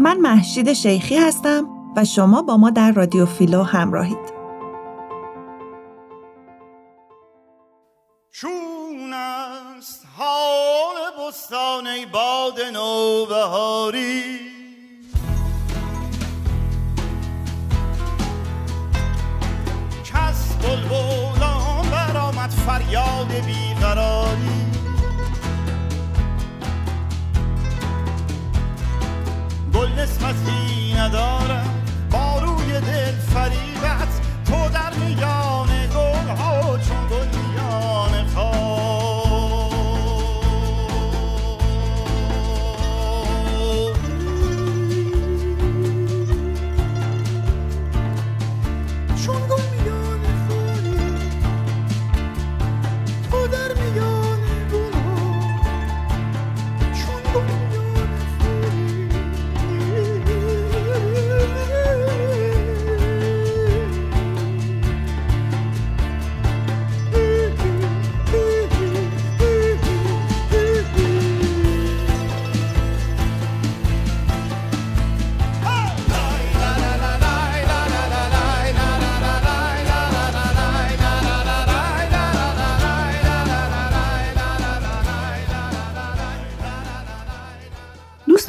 من محشید شیخی هستم و شما با ما در رادیو فیلو همراهید. چون است حال بستان باد نوبهاری کس بلبلان برآمد فریاد بیقراری نسبتی ندارم. با روی دل فریبت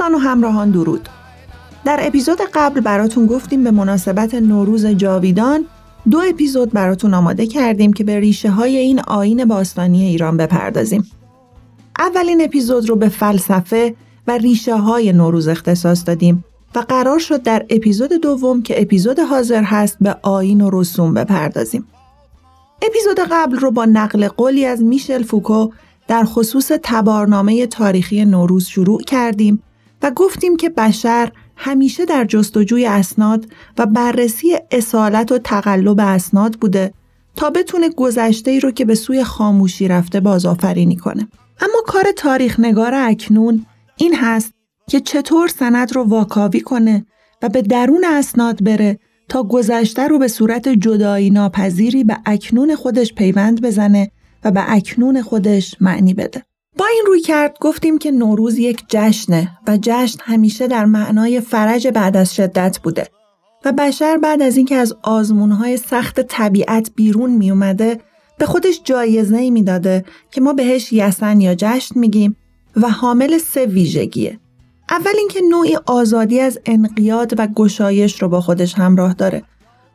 دوستان و همراهان درود. در اپیزود قبل براتون گفتیم به مناسبت نوروز جاویدان دو اپیزود براتون آماده کردیم که به ریشه های این آین باستانی ایران بپردازیم. اولین اپیزود رو به فلسفه و ریشه های نوروز اختصاص دادیم و قرار شد در اپیزود دوم که اپیزود حاضر هست به آین و رسوم بپردازیم. اپیزود قبل رو با نقل قولی از میشل فوکو در خصوص تبارنامه تاریخی نوروز شروع کردیم و گفتیم که بشر همیشه در جستجوی اسناد و بررسی اصالت و تقلب اسناد بوده تا بتونه گذشته ای رو که به سوی خاموشی رفته بازآفرینی کنه. اما کار تاریخ نگار اکنون این هست که چطور سند رو واکاوی کنه و به درون اسناد بره تا گذشته رو به صورت جدایی ناپذیری به اکنون خودش پیوند بزنه و به اکنون خودش معنی بده. با این روی کرد گفتیم که نوروز یک جشنه و جشن همیشه در معنای فرج بعد از شدت بوده و بشر بعد از اینکه از آزمونهای سخت طبیعت بیرون می اومده به خودش جایزه ای می داده که ما بهش یسن یا جشن میگیم و حامل سه ویژگیه. اول اینکه نوعی آزادی از انقیاد و گشایش رو با خودش همراه داره.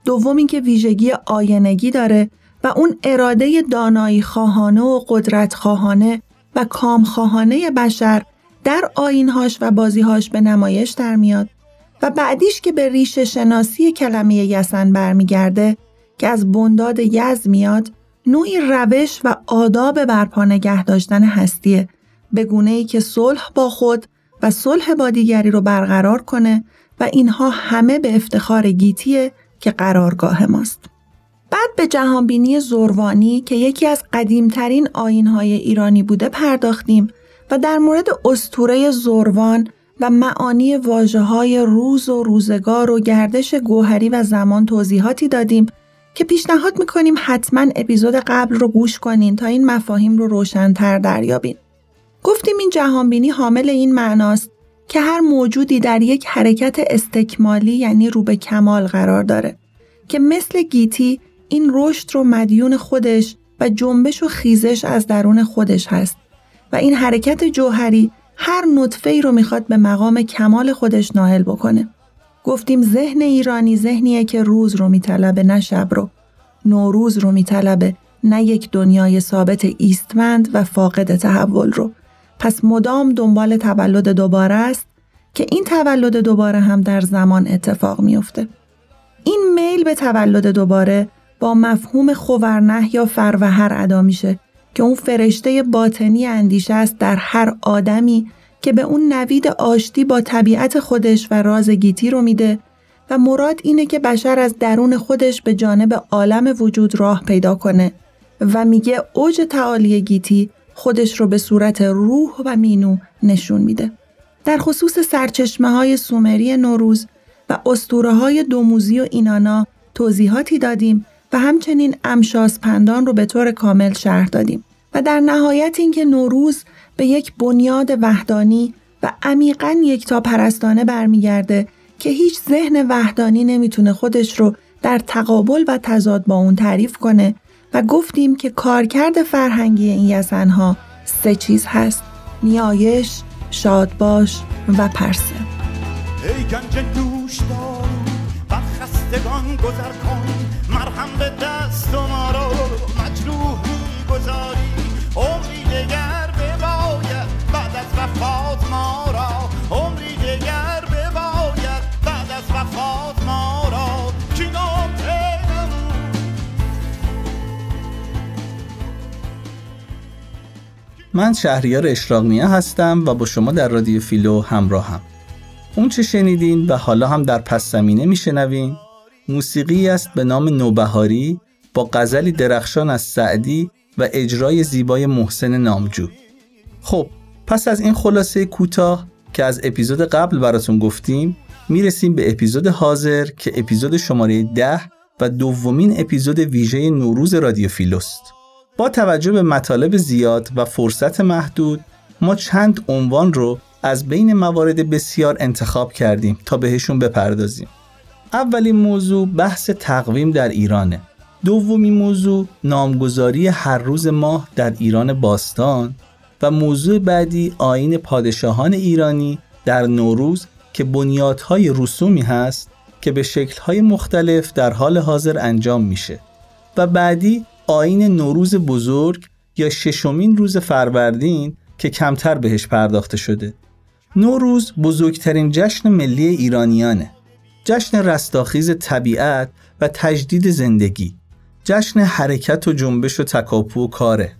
دوم اینکه ویژگی آینگی داره و اون اراده دانایی خواهانه و قدرت خواهانه و کام خواهانه بشر در آینهاش و بازیهاش به نمایش در میاد و بعدیش که به ریشه شناسی کلمه یسن برمیگرده که از بنداد یز میاد نوعی روش و آداب برپا نگه داشتن هستیه به گونه ای که صلح با خود و صلح با دیگری رو برقرار کنه و اینها همه به افتخار گیتیه که قرارگاه ماست. بعد به جهانبینی زروانی که یکی از قدیمترین آینهای ایرانی بوده پرداختیم و در مورد استوره زروان و معانی واجه های روز و روزگار و گردش گوهری و زمان توضیحاتی دادیم که پیشنهاد می‌کنیم حتما اپیزود قبل رو گوش کنین تا این مفاهیم رو روشنتر دریابین. گفتیم این جهانبینی حامل این معناست که هر موجودی در یک حرکت استکمالی یعنی رو به کمال قرار داره که مثل گیتی این رشد رو مدیون خودش و جنبش و خیزش از درون خودش هست و این حرکت جوهری هر نطفه ای رو می‌خواد به مقام کمال خودش نائل بکنه. گفتیم ذهن ایرانی ذهنیه که روز رو میطلبه نه شب رو. نوروز رو میطلبه نه یک دنیای ثابت ایستمند و فاقد تحول رو. پس مدام دنبال تولد دوباره است که این تولد دوباره هم در زمان اتفاق میفته. این میل به تولد دوباره با مفهوم خورنه یا فروهر ادا میشه که اون فرشته باطنی اندیشه است در هر آدمی که به اون نوید آشتی با طبیعت خودش و راز گیتی رو میده و مراد اینه که بشر از درون خودش به جانب عالم وجود راه پیدا کنه و میگه اوج تعالی گیتی خودش رو به صورت روح و مینو نشون میده. در خصوص سرچشمه های سومری نوروز و استوره های دوموزی و اینانا توضیحاتی دادیم و همچنین امشاس پندان رو به طور کامل شرح دادیم و در نهایت اینکه نوروز به یک بنیاد وحدانی و عمیقا یکتا پرستانه برمیگرده که هیچ ذهن وحدانی نمی‌تونه خودش رو در تقابل و تضاد با اون تعریف کنه و گفتیم که کارکرد فرهنگی این یزنها سه چیز هست نیایش، شادباش و پرسه. ای خستگان گذر کن مرهم به دست و ما رو مجروح می‌گذاری عمری دگر بباید بعد از وفات ما را. عمری دگر بباید بعد از وفات ما را. من شهریار اشراقنیه هستم و با شما در رادیو فیلو همراهم. اون چه شنیدین و حالا هم در پس زمینه میشنوین؟ موسیقی است به نام نوبهاری با غزلی درخشان از سعدی و اجرای زیبای محسن نامجو. خب پس از این خلاصه کوتاه که از اپیزود قبل براتون گفتیم می‌رسیم به اپیزود حاضر که اپیزود شماره ده و دومین اپیزود ویژه نوروز رادیو فیلوست. با توجه به مطالب زیاد و فرصت محدود ما چند عنوان رو از بین موارد بسیار انتخاب کردیم تا بهشون بپردازیم. اولین موضوع بحث تقویم در ایرانه. دومین موضوع نامگذاری هر روز ماه در ایران باستان و موضوع بعدی آین پادشاهان ایرانی در نوروز که بنیادهای رسومی هست که به شکلهای مختلف در حال حاضر انجام میشه. و بعدی آین نوروز بزرگ یا ششمین روز فروردین که کمتر بهش پرداخته شده. نوروز بزرگترین جشن ملی ایرانیانه. جشن رستاخیز طبیعت و تجدید زندگی جشن حرکت و جنبش و تکاپو و کاره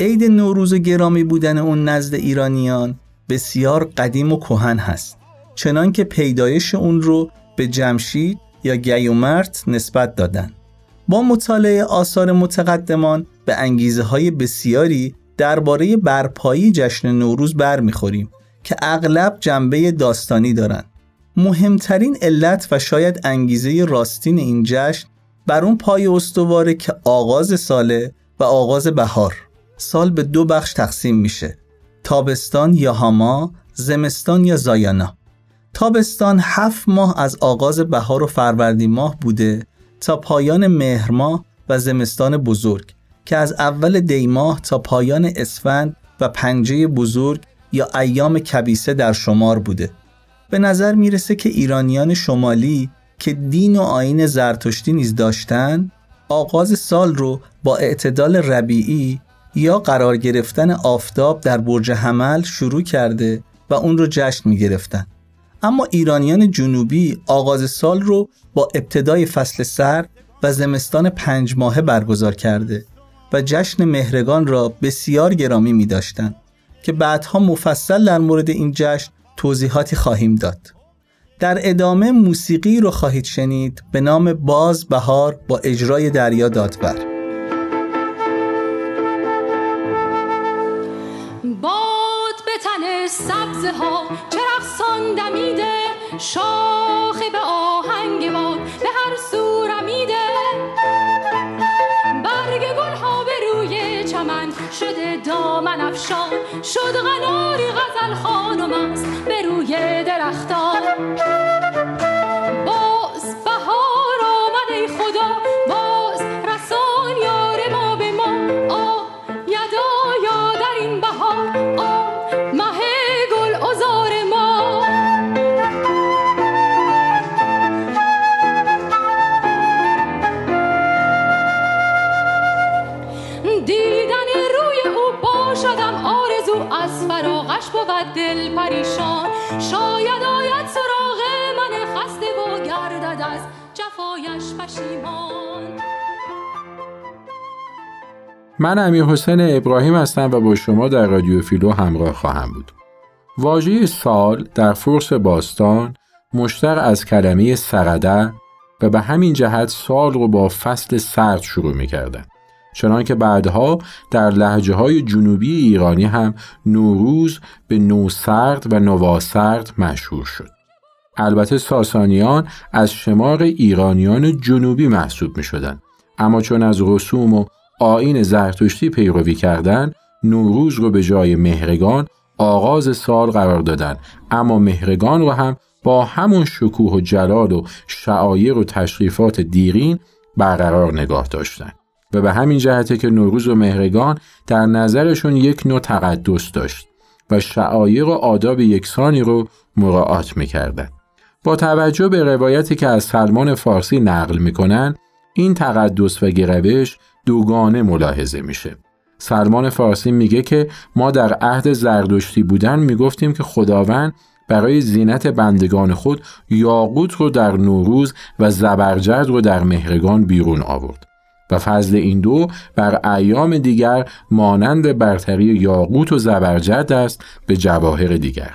عید نوروز گرامی بودن اون نزد ایرانیان بسیار قدیم و کهن هست چنان که پیدایش اون رو به جمشید یا گیومرت نسبت دادن با مطالعه آثار متقدمان به انگیزه های بسیاری درباره برپایی جشن نوروز برمیخوریم که اغلب جنبه داستانی دارند. مهمترین علت و شاید انگیزه راستین این جشن بر اون پای استواره که آغاز ساله و آغاز بهار. سال به دو بخش تقسیم میشه. تابستان یا هاما زمستان یا زایانا. تابستان هفت ماه از آغاز بهار و فروردین ماه بوده تا پایان مهر ماه و زمستان بزرگ که از اول دی ماه تا پایان اسفند و پنجه بزرگ یا ایام کبیسه در شمار بوده. به نظر می‌رسه که ایرانیان شمالی که دین و آین زرتشتی نیز داشتن آغاز سال رو با اعتدال ربیعی یا قرار گرفتن آفتاب در برج حمل شروع کرده و اون رو جشن می گرفتن. اما ایرانیان جنوبی آغاز سال رو با ابتدای فصل سرد و زمستان پنج ماهه برگزار کرده و جشن مهرگان را بسیار گرامی می داشتن که بعدها مفصل در مورد این جشن توضیحاتی خواهیم داد. در ادامه موسیقی رو خواهید شنید به نام باز بهار با اجرای دریا دادور. باد به تن سبزه ها چرخسان دمیده شاخ شده دامن افشان شد غناری غزل خانم است به روی درختان. من امیر حسین ابراهیم هستم و با شما در رادیو فیلو همراه خواهم بود. واژه سال در فرس باستان مشتق از کلمه سرده و به همین جهت سال رو با فصل سرد شروع می کردن. چنان که بعدها در لحجه های جنوبی ایرانی هم نوروز به نوسرد و نواسرد مشهور شد. البته ساسانیان از شمار ایرانیان جنوبی محسوب می شدن. اما چون از رسوم و آین زرتشتی پیروی کردند، نوروز رو به جای مهرگان آغاز سال قرار دادن اما مهرگان رو هم با همون شکوه و جلال و شعایر و تشریفات دیرین برقرار نگاه داشتن و به همین جهته که نوروز و مهرگان در نظرشون یک نوع تقدس داشت و شعایر و آداب یکسانی رو مراعات می‌کردن. با توجه به روایتی که از سلمان فارسی نقل می‌کنن این تقدس و گروش دوگانه ملاحظه میشه. سلمان فارسی میگه که ما در عهد زردشتی بودن می‌گفتیم که خداوند برای زینت بندگان خود یاقوت رو در نوروز و زبرجد رو در مهرگان بیرون آورد و فضل این دو بر ایام دیگر مانند برتری یاقوت و زبرجد است به جواهر دیگر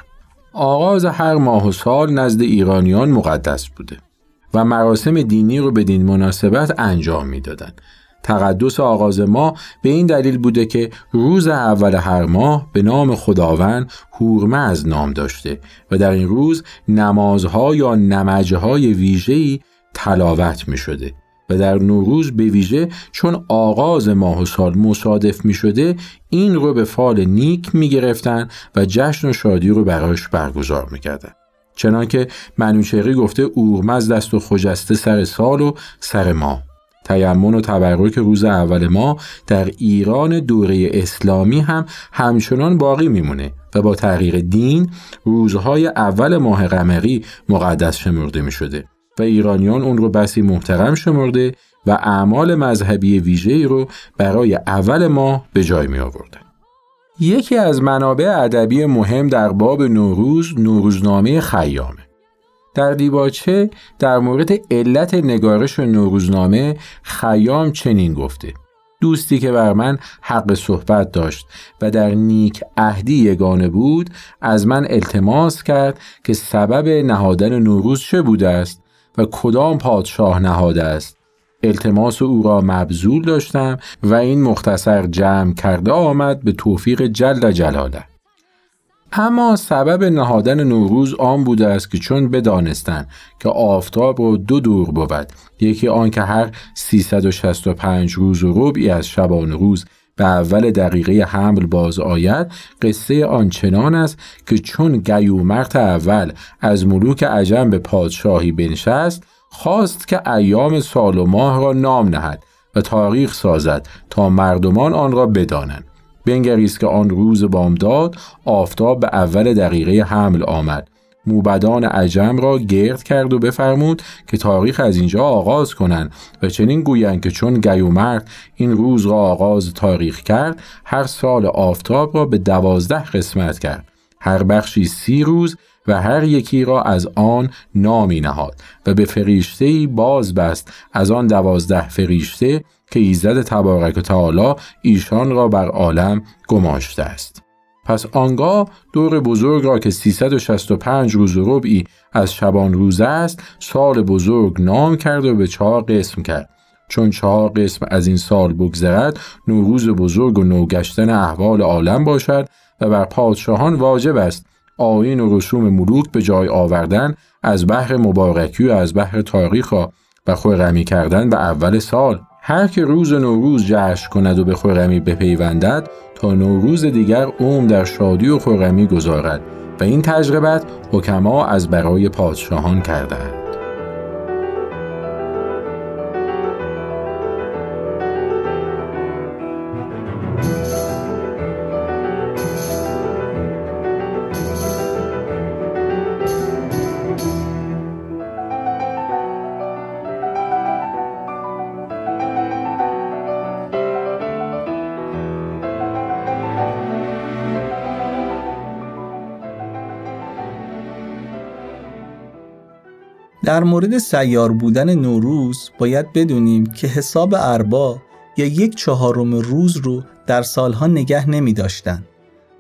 آغاز هر ماه و سال نزد ایرانیان مقدس بوده و مراسم دینی رو بدین مناسبت انجام می‌دادند تقدس آغاز ما به این دلیل بوده که روز اول هر ماه به نام خداوند هورمه از نام داشته و در این روز نمازها یا نمجه های ویژه‌ای تلاوت می شده و در نوروز به ویژه چون آغاز ماه و سال مصادف می شده این رو به فال نیک می گرفتن و جشن و شادی رو برایش برگزار می کردن. چنانکه منوچهری گفته اورمز دست و خجسته سر سال و سر ماه تیمون و تبرک روز اول ما در ایران دوره اسلامی هم همچنان باقی میمونه و با تغییر دین روزهای اول ماه قمری مقدس شمرده می شده و ایرانیان اون رو بسی محترم شمرده و اعمال مذهبی ویژه‌ای رو برای اول ماه به جای می آوردن. یکی از منابع ادبی مهم در باب نوروز نوروزنامه خیامه. در دیباچه در مورد علت نگارش نوروزنامه خیام چنین گفته. دوستی که بر من حق صحبت داشت و در نیک عهدی یگانه بود از من التماس کرد که سبب نهادن نوروز چه بوده است و کدام پادشاه نهاده است. التماس او را مبذول داشتم و این مختصر جمع کرده آمد به توفیق جل جلاله. اما سبب نهادن نوروز آن بوده است که چون بدانستند که آفتاب رو دو دور بود یکی آن که هر 365 روز و ربعی از شبان روز به اول دقیقه حمل باز آید قصه آنچنان است که چون گیومرت اول از ملوک عجم به پادشاهی بنشست خواست که ایام سال و ماه را نام نهد و تاریخ سازد تا مردمان آن را بدانند. بنگریست که آن روز بامداد آفتاب به اول دقیقه حمل آمد. موبدان عجم را گرد کرد و بفرمود که تاریخ از اینجا آغاز کنند و چنین گویند که چون گیومرد این روز را آغاز تاریخ کرد هر سال آفتاب را به دوازده قسمت کرد. هر بخشی سی روز و هر یکی را از آن نامی نهاد و به فریشته باز بست از آن دوازده فریشته که ایزد تبارک و تعالی ایشان را بر عالم گماشته است. پس آنگاه دور بزرگ را که 365 روز و ربعی از شبان روز است سال بزرگ نام کرد و به چهار قسم کرد چون چهار قسم از این سال بگذرد نوروز بزرگ و نوگشتن احوال عالم باشد و بر پادشاهان واجب است آین و رسوم ملوک به جای آوردن از بحر مبارکی و از بحر تاریخ و خورمی کردن به اول سال هر که روز نوروز جشن کند و به خورمی بپیوندد تا نوروز دیگر اوم در شادی و خورمی گذارد و این تجربت حکما از برای پادشاهان کردند. در مورد سیار بودن نوروز باید بدونیم که حساب اربا یا یک چهارم روز رو در سالها نگه نمی داشتن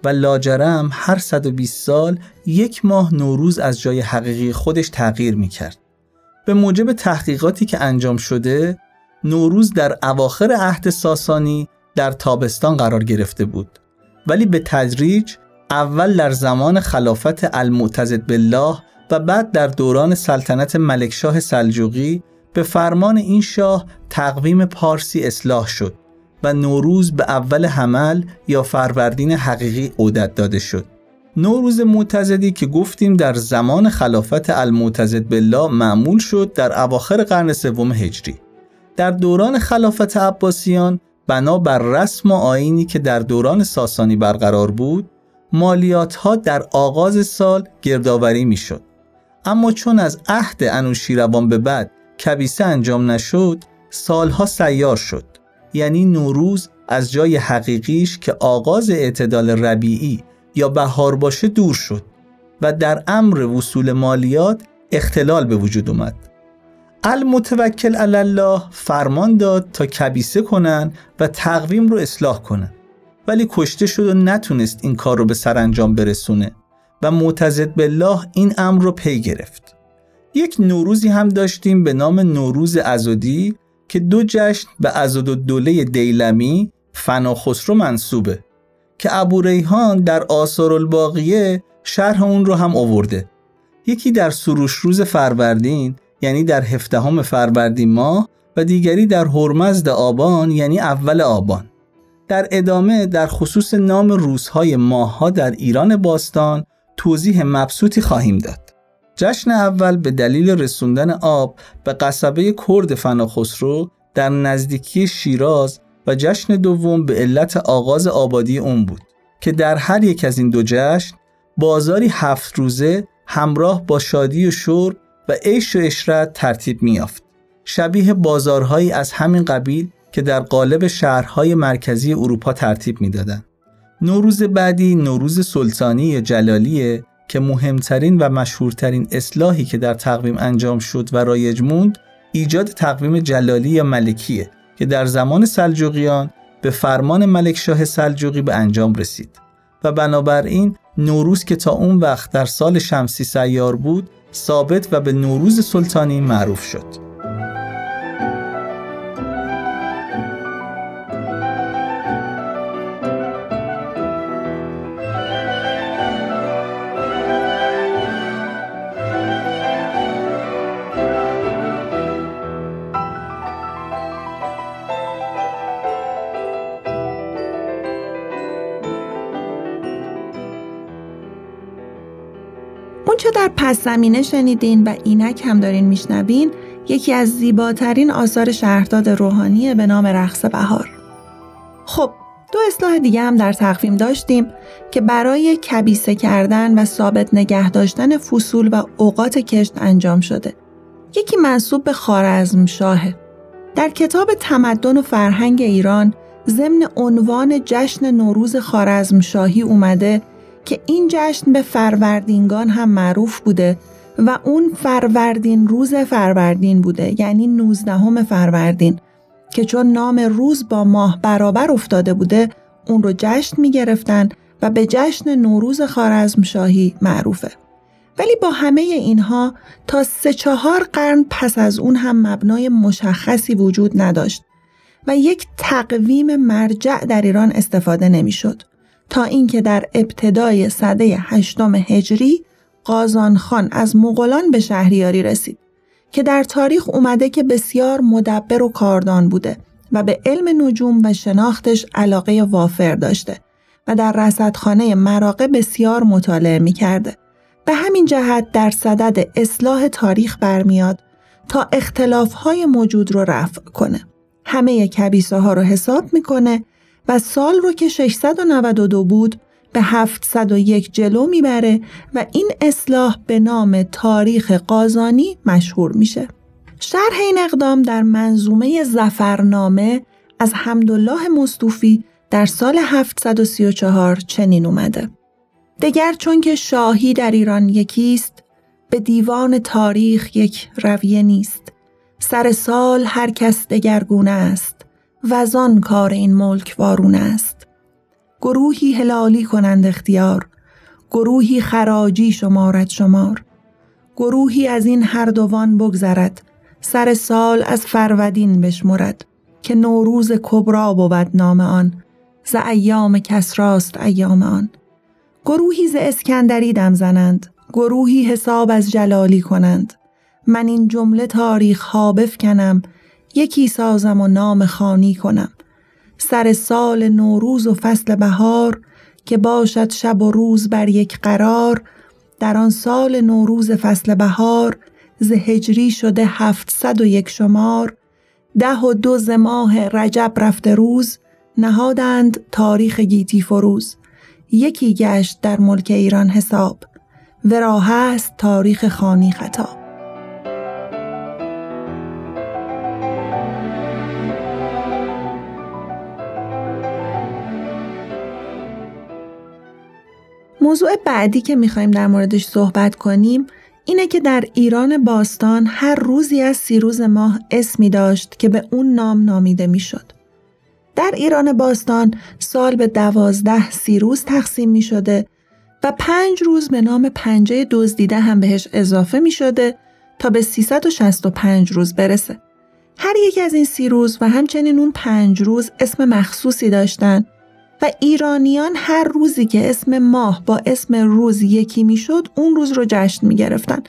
و لاجرم هر 120 سال یک ماه نوروز از جای حقیقی خودش تغییر می کرد. به موجب تحقیقاتی که انجام شده نوروز در اواخر عهد ساسانی در تابستان قرار گرفته بود ولی به تدریج اول در زمان خلافت المعتزد بالله و بعد در دوران سلطنت ملکشاه سلجوقی به فرمان این شاه تقویم پارسی اصلاح شد و نوروز به اول حمل یا فروردین حقیقی عودت داده شد. نوروز معتزدی که گفتیم در زمان خلافت المعتزد بالله معمول شد در اواخر قرن سوم هجری. در دوران خلافت عباسیان بنا بر رسم و آینی که در دوران ساسانی برقرار بود مالیات ها در آغاز سال گردآوری می‌شد. اما چون از عهد انوشیروان به بعد کبیسه انجام نشد سالها سیار شد. یعنی نوروز از جای حقیقیش که آغاز اعتدال ربیعی یا بهار باشه دور شد و در امر وصول مالیات اختلال به وجود اومد. المتوکل الله فرمان داد تا کبیسه کنن و تقویم رو اصلاح کنن ولی کشته شد و نتونست این کار رو به سرانجام برسونه. و معتزد بالله این امر رو پی گرفت. یک نوروزی هم داشتیم به نام نوروز ازودی که دو جشن به ازود و دوله دیلمی فنا خسرو منصوبه که ابو ریحان در آثار الباقیه شرح اون رو هم آورده. یکی در سروش روز فروردین یعنی در هفدهم فروردین ماه و دیگری در هرمزد آبان یعنی اول آبان. در ادامه در خصوص نام روزهای ماهها در ایران باستان توضیح مبسوطی خواهیم داد. جشن اول به دلیل رسوندن آب به قصبه کرد فناخسرو در نزدیکی شیراز و جشن دوم به علت آغاز آبادی اون بود که در هر یک از این دو جشن بازاری هفت روزه همراه با شادی و شور و عیش و اشرت ترتیب میافت شبیه بازارهایی از همین قبیل که در قالب شهرهای مرکزی اروپا ترتیب می‌دادند. نوروز بعدی نوروز سلطانی یا جلالیه که مهمترین و مشهورترین اصلاحی که در تقویم انجام شد و رایج موند ایجاد تقویم جلالی یا ملکیه که در زمان سلجوقیان به فرمان ملک شاه سلجوقی به انجام رسید و بنابراین نوروز که تا اون وقت در سال شمسی سیار بود ثابت و به نوروز سلطانی معروف شد. پس زمینه شنیدین و اینک هم دارین میشنوین یکی از زیباترین آثار شهرداد روحانی به نام رقص بهار. خب دو اصلاح دیگه هم در تقویم داشتیم که برای کبیسه کردن و ثابت نگه داشتن فصول و اوقات کشت انجام شده. یکی منصوب به خارزم شاهه. در کتاب تمدن و فرهنگ ایران ضمن عنوان جشن نوروز خارزم شاهی اومده که این جشن به فروردینگان هم معروف بوده و اون فروردین روز فروردین بوده یعنی 19 فروردین که چون نام روز با ماه برابر افتاده بوده اون رو جشن می گرفتن و به جشن نوروز خارزم شاهی معروفه. ولی با همه اینها تا سه چهار قرن پس از اون هم مبنای مشخصی وجود نداشت و یک تقویم مرجع در ایران استفاده نمی‌شد. تا اینکه در ابتدای سده هشتم هجری قازان خان از مغولان به شهریاری رسید که در تاریخ اومده که بسیار مدبر و کاردان بوده و به علم نجوم و شناختش علاقه وافر داشته و در رصدخانه مراقه بسیار مطالعه می کرده. به همین جهت در صدد اصلاح تاریخ برمیاد تا اختلافهای موجود رو رفع کنه. همه کبیسه ها رو حساب می‌کنه و سال رو که 692 بود به 701 جلو می‌بره و این اصلاح به نام تاریخ قازانی مشهور میشه. شرح این اقدام در منظومه زفرنامه از حمدالله مصطوفی در سال 734 چنین اومده. دگر چون که شاهی در ایران یکیست به دیوان تاریخ یک رویه نیست سر سال هر کس دگرگونه است و کار این ملک وارون است. گروهی هلالی کنند اختیار گروهی خراجی شمارد شمار. گروهی از این هر دوان بگذرد سر سال از فرودین بشمرد که نوروز کبرا بود نام آن. ز ایام کسراست ایام آن. گروهی ز اسکندری دم زنند گروهی حساب از جلالی کنند. من این جمله تاریخ ها بفکنم یکی سازم و نام خانی کنم. سر سال نوروز و فصل بهار که باشد شب و روز بر یک قرار در آن سال نوروز فصل بهار ز هجری شده هفتصد و یک شمار ده و دو ز ماه رجب رفته روز نهادند تاریخ گیتی فروز. یکی گشت در ملک ایران حساب ورا هست تاریخ خانی خطاب. موضوع بعدی که می‌خوایم در موردش صحبت کنیم اینه که در ایران باستان هر روزی از سی روز ماه اسمی داشت که به اون نام نامیده می‌شد. در ایران باستان سال به دوازده سی روز تقسیم می شده و پنج روز به نام پنجه دزدیده هم بهش اضافه می شده تا به 365 روز برسه. هر یک از این سی روز و همچنین اون پنج روز اسم مخصوصی داشتن و ایرانیان هر روزی که اسم ماه با اسم روز یکی می‌شد اون روز رو جشن می گرفتن.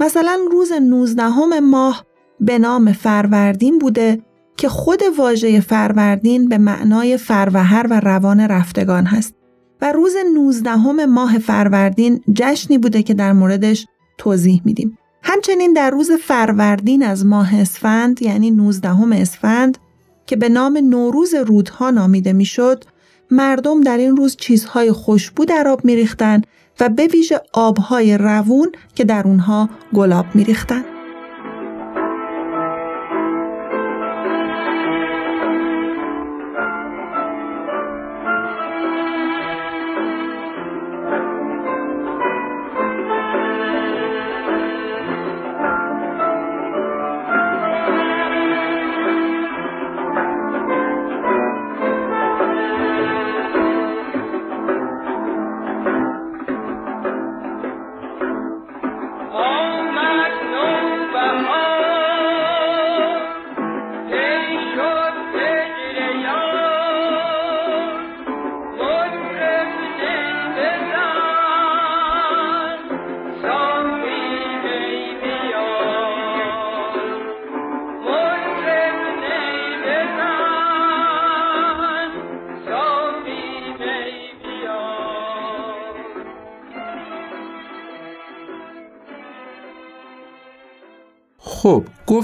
مثلا روز 19 ماه به نام فروردین بوده که خود واژه فروردین به معنای فروهر و روان رفتگان هست و روز 19 ماه فروردین جشنی بوده که در موردش توضیح میدیم. همچنین در روز فروردین از ماه اسفند یعنی 19 اسفند که به نام نوروز رودها نامیده می‌شد مردم در این روز چیزهای خوشبو در آب میریختن و به ویژه آبهای روون که در اونها گلاب میریختن.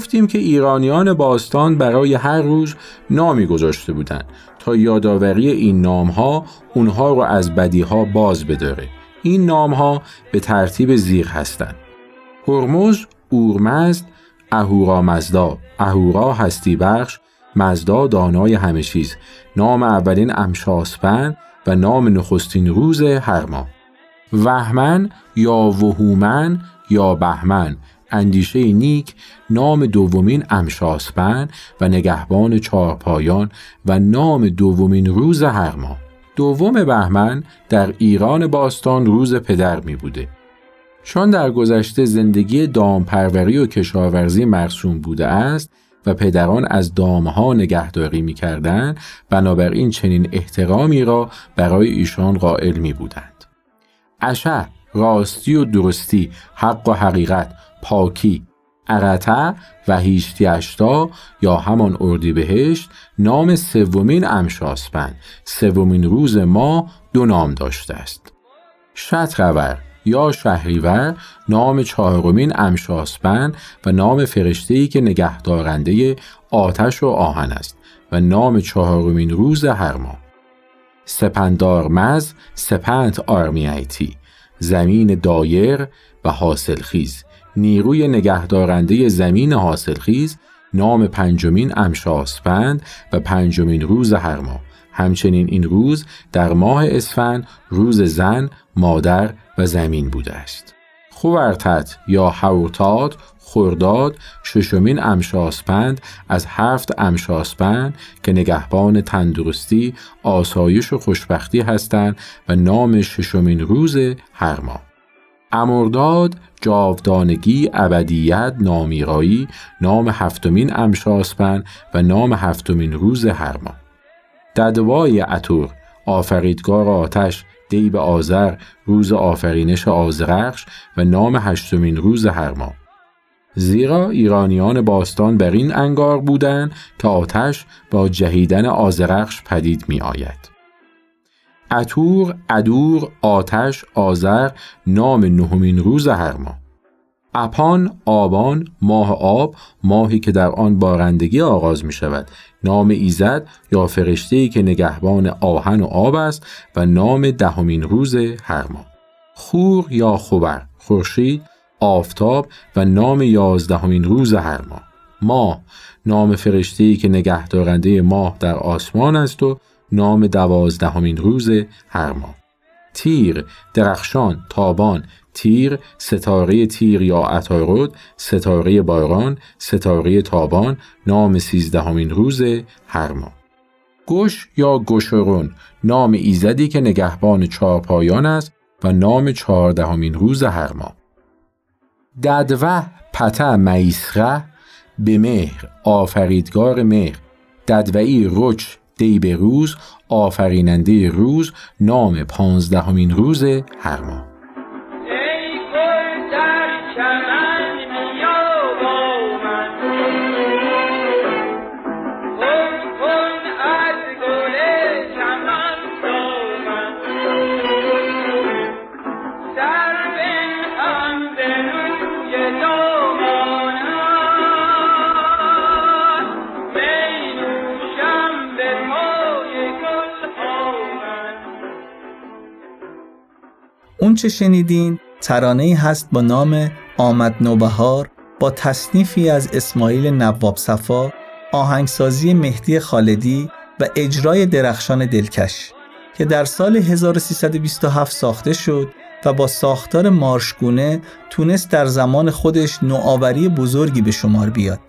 گفتیم که ایرانیان باستان برای هر روز نامی گذاشته بودند تا یادآوری این نام ها اونها رو از بدی ها باز بداره. این نام ها به ترتیب زیر هستند. هرمز اورمزد اهورا مزدا اهورا هستی بخش مزدا دانای همه چیز نام اولین امشاسپن و نام نخستین روز هر ماه وهمن یا وهومن یا بهمن اندیشه نیک نام دومین امشاسپن و نگهبان چهارپایان و نام دومین روز هر ماه دوم بهمن در ایران باستان روز پدر می بوده چون در گذشته زندگی دامپروری و کشاورزی مرسوم بوده است و پدران از دامها نگهداری می کردن بنابراین چنین احترامی را برای ایشان قائل می بودند. اشع راستی و درستی حق و حقیقت پاکی عقطه و هیشتی اشتا یا همان اردی بهشت نام سومین امشاسپند سومین روز ما دو نام داشته است. شترور یا شهریور نام چهارمین امشاسپند و نام فرشته‌ای که نگهدارنده آتش و آهن است و نام چهارمین روز هر ماه. سپندار مز سپند آرمیایتی زمین دایر و حاصلخیز. نیروی نگهدارنده زمین حاصلخیز نام پنجمین امشاسپند و پنجمین روز هر ماه همچنین این روز در ماه اسفند روز زن، مادر و زمین بوده است. خوورتت یا حورتاد خرداد ششمین امشاسپند از هفت امشاسپند که نگهبان تندرستی، آسایش و خوشبختی هستند و نام ششمین روز هر ماه. امرداد جاودانگی ابدیت نامیرایی نام هفتمین امشاسپن و نام هفتمین روز هر ماه ددوای اتور آفریدگار آتش دیب آذر روز آفرینش آزرخش و نام هشتمین روز هر ماه زیرا ایرانیان باستان بر این انگار بودند که آتش با جهیدن آزرخش پدید می آید. اتور، ادور، آتش، آذر نام نهمین روز هر ماه. اپان، آبان، ماه آب، ماهی که در آن بارندگی آغاز می شود. نام ایزد یا فرشته که نگهبان آهن و آب است و نام دهمین روز هر ماه. خور یا خبر، خورشید، آفتاب و نام یازدهمین روز هر ماه. ماه نام فرشته که نگهدارنده ماه در آسمان است و نام دوازدهمین روز هر ماه. تیر، درخشان، تابان، تیر، ستاره تیر یا عطارد، ستاره باران، ستاره تابان، نام سیزدهمین روز هر ماه. گوش یا گشرون، نام ایزدی که نگهبان چهارپایان است و نام چهاردهمین روز هر ماه. ددوه پته میسره به مهر آفریدگار مهر ددوئی رچ دی روز آفریننده روز نام پانزدهمین روز هر ماه. اون چه شنیدین ترانه هست با نام آمد نوبهار با تصنیفی از اسماعیل نواب صفا آهنگسازی مهدی خالدی و اجرای درخشان دلکش که در سال 1327 ساخته شد و با ساختار مارشگونه تونست در زمان خودش نوآوری بزرگی به شمار بیاد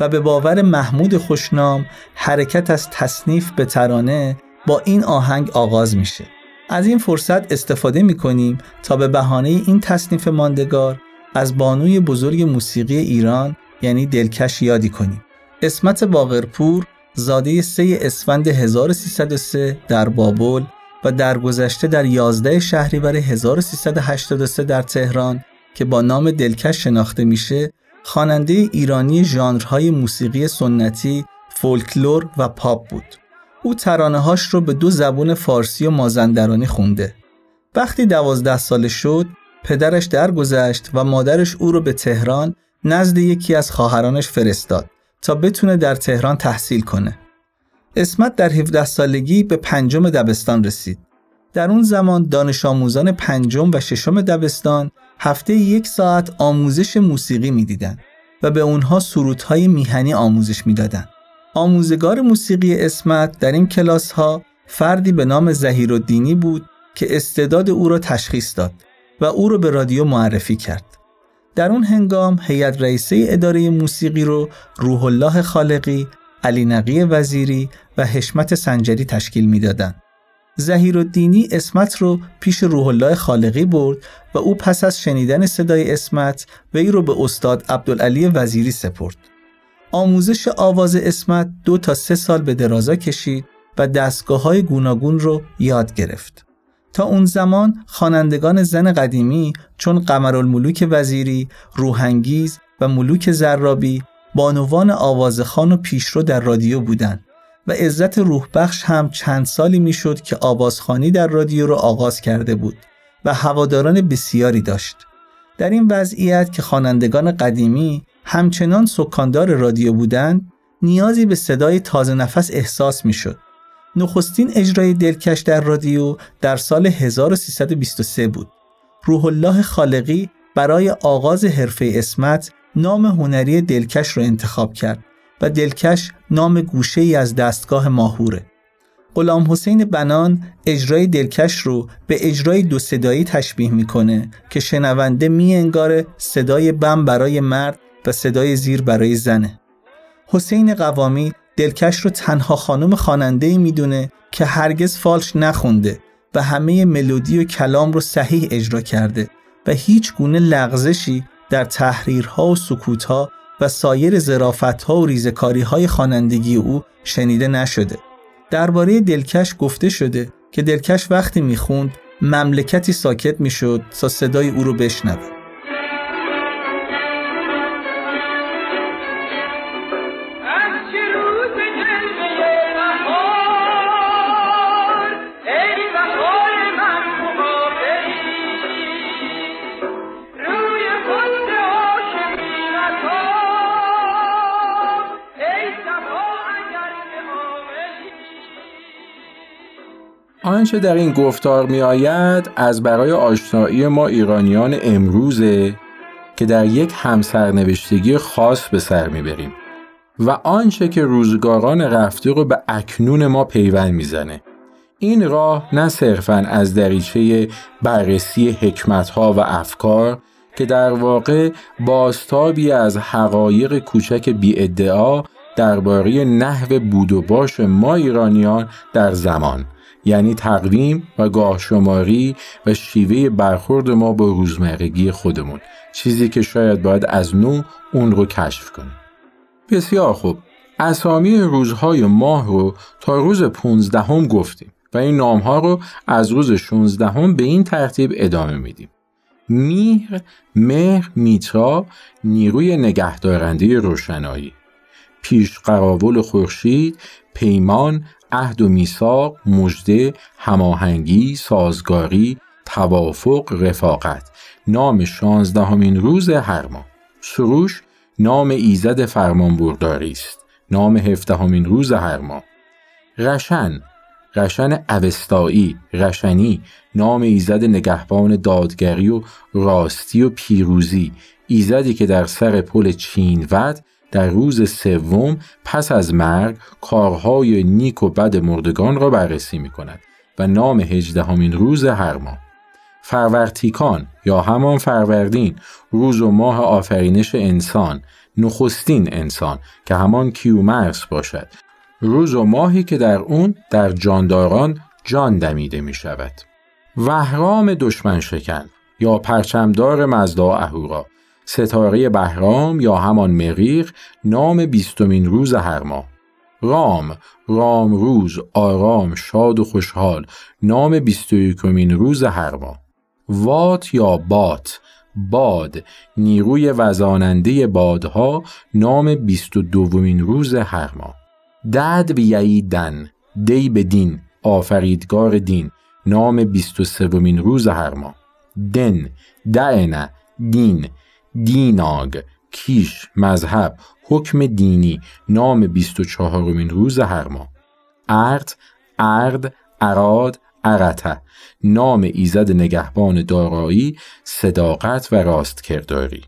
و به باور محمود خوشنام حرکت از تصنیف به ترانه با این آهنگ آغاز میشه. از این فرصت استفاده می کنیم تا به بهانه این تصنیف ماندگار از بانوی بزرگ موسیقی ایران یعنی دلکش یادی کنیم. اسمت باغرپور زاده 3 اسفند 1303 در بابل و در گذشته در 11 شهریور 1383 در تهران که با نام دلکش شناخته میشه خواننده ایرانی ژانرهای موسیقی سنتی، فولکلور و پاپ بود. او ترانه هاش رو به دو زبون فارسی و مازندرانی خونده. وقتی دوازده ساله شد، پدرش درگذشت و مادرش او رو به تهران نزد یکی از خواهرانش فرستاد تا بتونه در تهران تحصیل کنه. اسمت در 17 سالگی به پنجم دبستان رسید. در اون زمان دانش آموزان پنجم و ششم دبستان هفته یک ساعت آموزش موسیقی می‌دیدند و به اونها سرودهای میهنی آموزش می‌دادند. آموزگار موسیقی اسمت در این کلاس ها فردی به نام زهیر الدینی بود که استعداد او را تشخیص داد و او را به رادیو معرفی کرد. در اون هنگام هیئت رئیسه اداره موسیقی رو روح الله خالقی، علی نقی وزیری و حشمت سنجری تشکیل می‌دادند. زهیر الدینی اسمت رو پیش روح الله خالقی برد و او پس از شنیدن صدای اسمت وی رو به استاد عبدالعلی وزیری سپرد. آموزش آواز اسمت دو تا سه سال به درازا کشید و دستگاه های گوناگون رو یاد گرفت. تا اون زمان خوانندگان زن قدیمی چون قمرالملوک وزیری، روحنگیز و ملوک زرابی بانوان آوازخان و پیشرو در رادیو بودند و عزت روح بخش هم چند سالی می‌شد که آوازخانی در رادیو رو آغاز کرده بود و هواداران بسیاری داشت. در این وضعیت که خوانندگان قدیمی همچنان سکاندار رادیو بودند نیازی به صدای تازه نفس احساس می شد. نخستین اجرای دلکش در رادیو در سال 1323 بود. روح الله خالقی برای آغاز حرفه اسمت نام هنری دلکش را انتخاب کرد و دلکش نام گوشه ای از دستگاه ماهوره. غلام حسین بنان اجرای دلکش رو به اجرای دو صدایی تشبیه می‌کنه که شنونده می انگاره صدای بم برای مرد و صدای زیر برای زنه. حسین قوامی دلکش رو تنها خانم خواننده می‌دونه که هرگز فالش نخونده و همه ملودی و کلام رو صحیح اجرا کرده و هیچ گونه لغزشی در تحریرها و سکوتها و سایر زرافتها و ریزکاری های خوانندگی او شنیده نشده. درباره دلکش گفته شده که دلکش وقتی می‌خوند مملکتی ساکت می‌شد تا صدای او رو بشنوه. آنچه در این گفتار می آید از برای آشنایی ما ایرانیان امروزه که در یک همسرنوشتگی خاص به سر می‌بریم و آنچه که روزگاران رفته رو به اکنون ما پیوند می‌زنه. این راه نه صرفا از دریچه بررسی حکمتها و افکار که در واقع بازتابی از حقایق کوچک بی ادعا درباره نحو بود و باش ما ایرانیان در زمان یعنی تقویم و گاه شماری و شیوه برخورد ما با روزمرگی خودمون. چیزی که شاید باید از نو اون رو کشف کنیم. بسیار خوب. اسامی روزهای ماه رو تا روز 15 هم گفتیم و این نامها رو از روز 16 هم به این ترتیب ادامه میدیم. میر، مهر، میترا، نیروی نگهدارنده روشنایی. پیش قراول خورشید، پیمان، عهد و میثاق، مژده، هماهنگی، سازگاری، توافق، رفاقت. نام شانزدهمین روز هر ماه سروش نام ایزد فرمانبرداری است. نام هفدهمین روز هر ماه رشن رشن اوستایی رشنی نام ایزد نگهبان دادگری و راستی و پیروزی. ایزدی که در سر پل چینود در روز سوم پس از مرگ کارهای نیک و بد مردگان را بررسی می کند و نام هجدهمین روز هر ماه. فرورتیکان یا همان فروردین روز و ماه آفرینش انسان نخستین انسان که همان کیومرس باشد. روز و ماهی که در اون در جانداران جان دمیده می شود وهرام دشمن شکن یا پرچمدار مزدا اهورا. ستاره بهرام یا همان مریخ نام بیستمین روز هر ماه. رام رام روز آرام شاد و خوشحال نام بیست روز هر ماه. وات یا بات باد نیروی وزاننده بادها نام بیست و دومین روز هر ماه. دد دن دی به دین آفریدگار دین نام بیست و سومین روز هر ماه. دن دعنه دین دیناگ کیش مذهب حکم دینی نام بیست و چهارمین روز هر ماه. ارد ارد اراد ارته نام ایزد نگهبان دارایی صداقت و راستکرداری.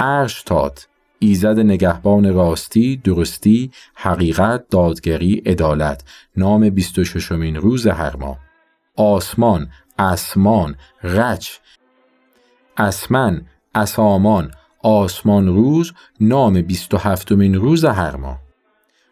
ارشتاد ایزد نگهبان راستی، درستی، حقیقت، دادگری، عدالت. نام 26 مین روز هر ماه. آسمان، اسمان، غچ اسمن، اسامان، آسمان روز نام 27 مین روز هر ماه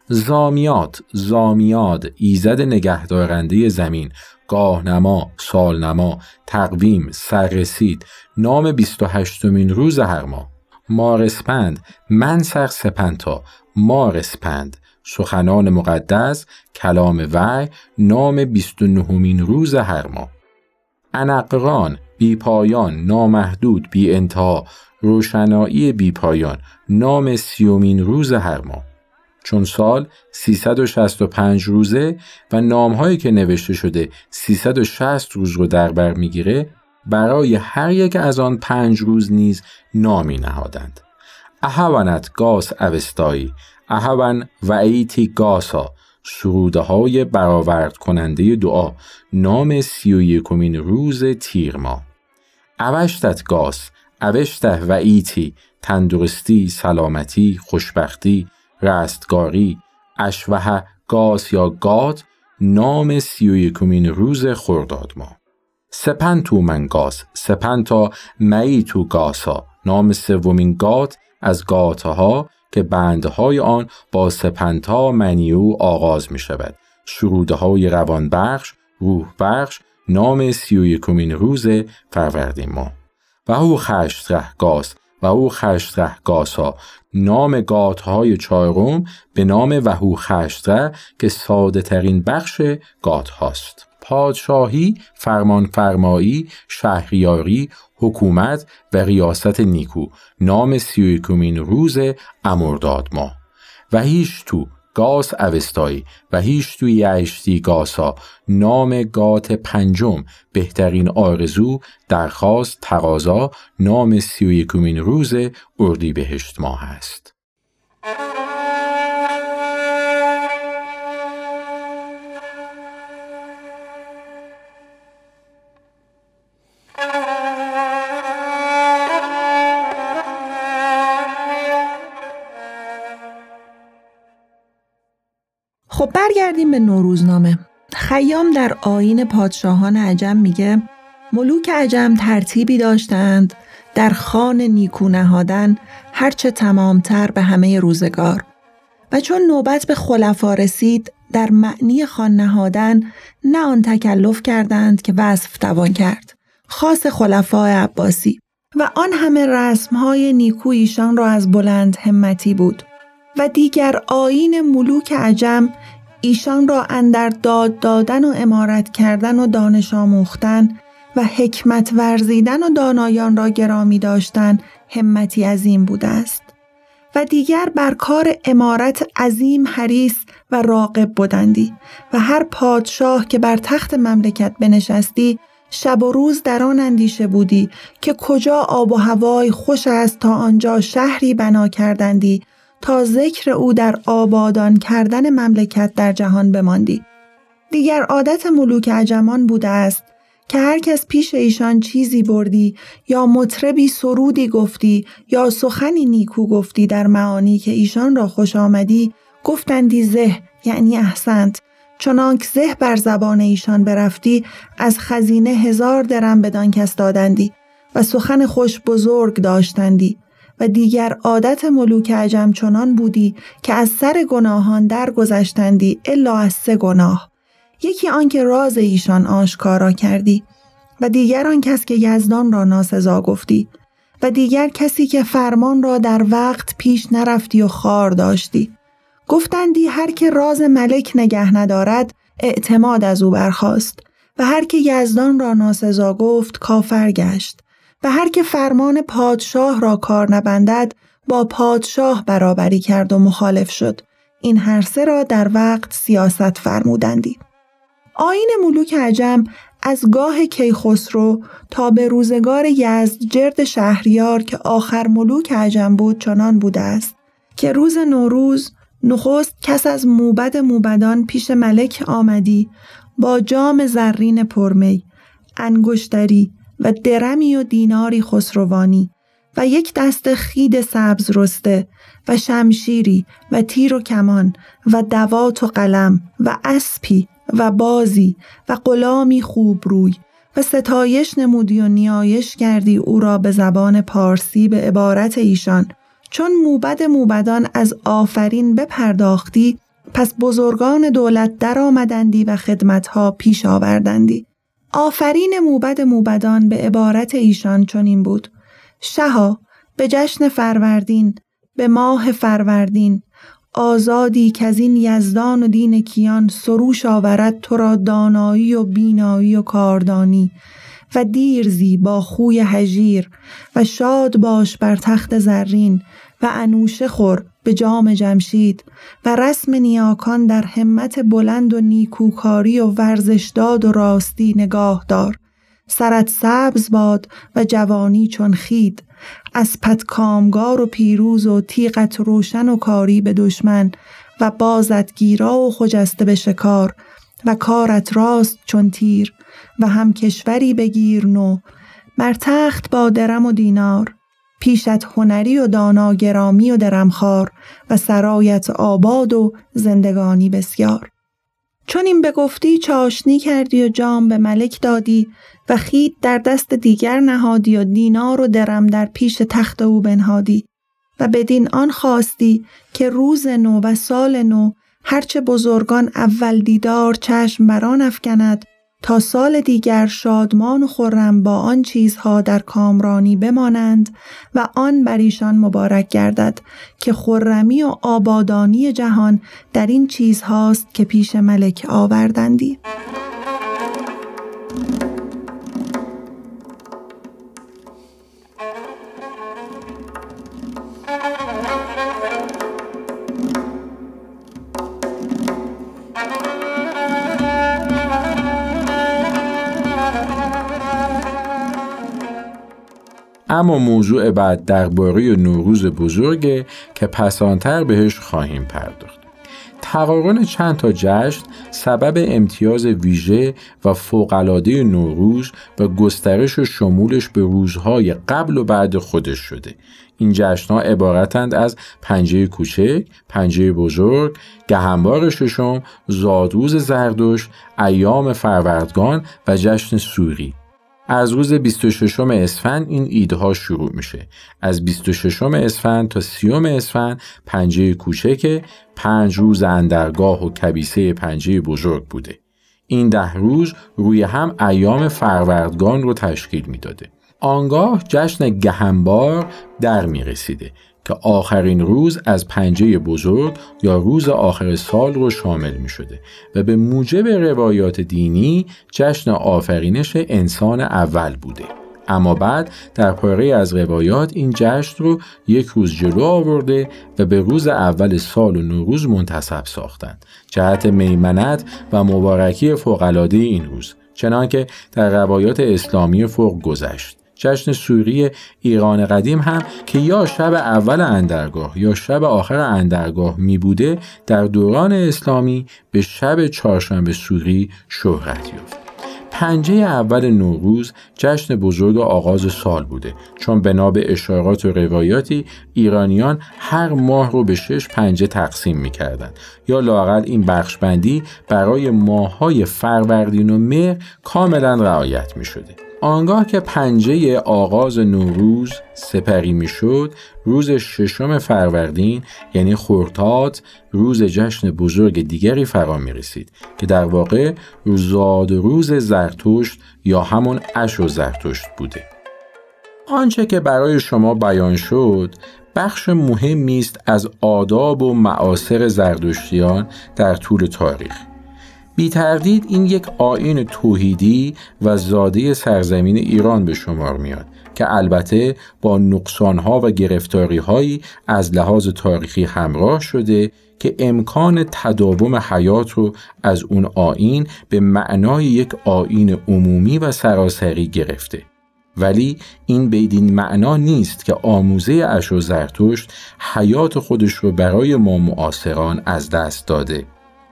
زامیات، زامیاد، ایزد نگهدارنده زمین، گاهنما، سالنما، تقویم، سررسید، نام 28 مین روز هر ماه مارسپند منثر سپنتا مارسپند. سخنان مقدس کلام وحی نام 29 روز هر ماه انغران بی پایان نامحدود بی انتها روشنایی بی پایان نام سیومین روز هر ماه. چون سال 365 روزه و نامهایی که نوشته شده 360 روز رو در بر می‌گیره برای هر یک از آن پنج روز نیز نامی نهادند. اهوانت گاس اوستایی اهون و ایتی گاسا سروده های برآورد کننده دعا نام سی و یکمین روز تیر ماه اوشتت گاس اوشته و ایتی تندرستی سلامتی خوشبختی رستگاری اشوه گاس یا گات نام سی و یکمین روز خرداد ماه سپنتو منگاس سپنتا تو گاسا. نام سومین گات از گاتها که بندهای آن با سپنتا منیو آغاز می شود شروده های روان بخش روح بخش نام سی و یکمین روز فروردین ماه. و او خشت گاس و او خشت ره گاسا نام گات های چهارم به نام وهو خشتره که ساده ترین بخش گات هاست. پادشاهی، فرمانفرمایی، شهریاری، حکومت و ریاست نیکو نام سی روز امرداد ماه و هیچ تو گاس اوستایی و هیچ توی یشتی گاسا نام گات پنجم بهترین آرزو درخواست تقاضا نام سی و روز اردی بهشت ماه است. خب برگردیم به نوروزنامه. خیام در آین پادشاهان عجم میگه ملوک عجم ترتیبی داشتند در خان نیکو نهادن هرچه تمامتر به همه روزگار. و چون نوبت به خلفا رسید در معنی خان نهادن نه آن تکلف کردند که وصف توان کرد خاص خلفای عباسی. و آن همه رسمهای نیکو ایشان را از بلند همتی بود. و دیگر آین ملوک عجم ایشان را اندر داد دادن و امارت کردن و دانش آموختن و حکمت ورزیدن و دانایان را گرامی داشتن همتی عظیم بوده است. و دیگر بر کار امارت عظیم حریص و راقب بودندی و هر پادشاه که بر تخت مملکت بنشستی شب و روز در آن اندیشه بودی که کجا آب و هوای خوش است تا آنجا شهری بنا کردندی تا ذکر او در آبادان کردن مملکت در جهان بماندی. دیگر عادت ملوک عجمان بوده است که هر کس پیش ایشان چیزی بردی یا مطربی سرودی گفتی یا سخنی نیکو گفتی در معانی که ایشان را خوش آمدی گفتندی زه یعنی احسنت چنانک زه بر زبان ایشان برفتی از خزینه هزار درم بدان کس دادندی و سخن خوش بزرگ داشتندی. و دیگر عادت ملوک عجم چنان بودی که از سر گناهان درگذشتندی الا از سه گناه. یکی آنکه راز ایشان آشکارا کردی و دیگر آن کس که یزدان را ناسزا گفتی و دیگر کسی که فرمان را در وقت پیش نرفتی و خار داشتی. گفتندی هر که راز ملک نگه ندارد اعتماد از او برخاست و هر که یزدان را ناسزا گفت کافر گشت. و هر که فرمان پادشاه را کار نبندد با پادشاه برابری کرد و مخالف شد. این هر سه را در وقت سیاست فرمودندی. آین ملوک عجم از گاه کیخسرو تا به روزگار یزدجرد شهریار که آخر ملوک عجم بود چنان بوده است که روز نوروز نخست کس از موبد موبدان پیش ملک آمدی با جام زرین پرمی انگشتری و درمی و دیناری خسروانی و یک دست خید سبز رسته و شمشیری و تیر و کمان و دوات و قلم و اسپی و بازی و غلامی خوب روی و ستایش نمودی و نیایش کردی او را به زبان پارسی به عبارت ایشان. چون موبد موبدان از آفرین بپرداختی پس بزرگان دولت در آمدندی و خدمتها پیش آوردندی. آفرین موبد موبدان به عبارت ایشان چنین بود. شها به جشن فروردین به ماه فروردین آزادی که از این یزدان و دین کیان سروش آورد تو را دانایی و بینایی و کاردانی و دیرزی با خوی هژیر و شاد باش بر تخت زرین و انوشه خور به جام جمشید و رسم نیاکان در همت بلند و نیکوکاری و ورزشداد و راستی نگاه دار. سرت سبز باد و جوانی چون خید. پت کامگار و پیروز و تیغت روشن و کاری به دشمن و بازت گیرا و خجسته به شکار و کارت راست چون تیر و هم کشوری بگیر نو. بر تخت با درم و دینار. پیشت هنری و دانا گرامی و درمخوار و سرایت آباد و زندگانی بسیار. چون این بگفتی چاشنی کردی و جام به ملک دادی و خید در دست دیگر نهادی و دینار و درم در پیش تخت او بنهادی و بدین آن خواستی که روز نو و سال نو هرچه بزرگان اول دیدار چشم بران افکند تا سال دیگر شادمان و خرم با آن چیزها در کامرانی بمانند و آن بر ایشان مبارک گردد که خرمی و آبادانی جهان در این چیزهاست که پیش ملک آوردندی. اما موضوع بعد درباره نوروز بزرگه که پسانتر بهش خواهیم پرداخت. تقارن چند تا جشن سبب امتیاز ویژه و فوقالعاده نوروز و گسترش و شمولش به روزهای قبل و بعد خودش شده. این جشنها عبارتند از پنجه کوچک، پنجه بزرگ، گهنبار ششم، زادروز زردوش، ایام فروردگان و جشن سوری. از روز 26 اسفند این ایدها شروع میشه. از 26 اسفند تا 30 اسفند پنجه کوچک پنج روز اندرگاه و کبیسه پنجه بزرگ بوده. این ده روز روی هم ایام فروردگان رو تشکیل می‌داده. آنگاه جشن گهنبار در می رسیده که آخرین روز از پنجه بزرگ یا روز آخر سال رو شامل می شده و به موجب روایات دینی جشن آفرینش انسان اول بوده. اما بعد در پاره از روایات این جشن رو یک روز جلو آورده و به روز اول سال و نوروز منتصب ساختند. جهت میمنت و مبارکی فوقالعاده این روز. چنانکه در روایات اسلامی فوق گذشت. جشن سوری ایران قدیم هم که یا شب اول اندرگاه یا شب آخر اندرگاه می بوده در دوران اسلامی به شب چهارشنبه سوری شهرت یافت. پنجه اول نوروز جشن بزرگ آغاز سال بوده چون بنا به اشارات و روایاتی ایرانیان هر ماه رو به شش پنجه تقسیم می کردن. یا لاقل این بخشبندی برای ماهای فروردین و مهر کاملا رعایت می شده. آنگاه که پنجه آغاز نوروز سپری می‌شد روز ششم فروردین یعنی خورتات روز جشن بزرگ دیگری فرا می رسید که در واقع زاد روز زرتشت یا همون اش و زرتشت بوده. آنچه که برای شما بیان شد بخش مهمی است از آداب و معاصر زردشتیان در طول تاریخ. بی تردید این یک آین توحیدی و زاده سرزمین ایران به شمار میاد که البته با نقصانها و گرفتاریهایی از لحاظ تاریخی همراه شده که امکان تداوم حیات رو از اون آین به معنای یک آین عمومی و سراسری گرفته. ولی این بدین معنا نیست که آموزه اش و زرتشت حیات خودش رو برای ما معاصران از دست داده.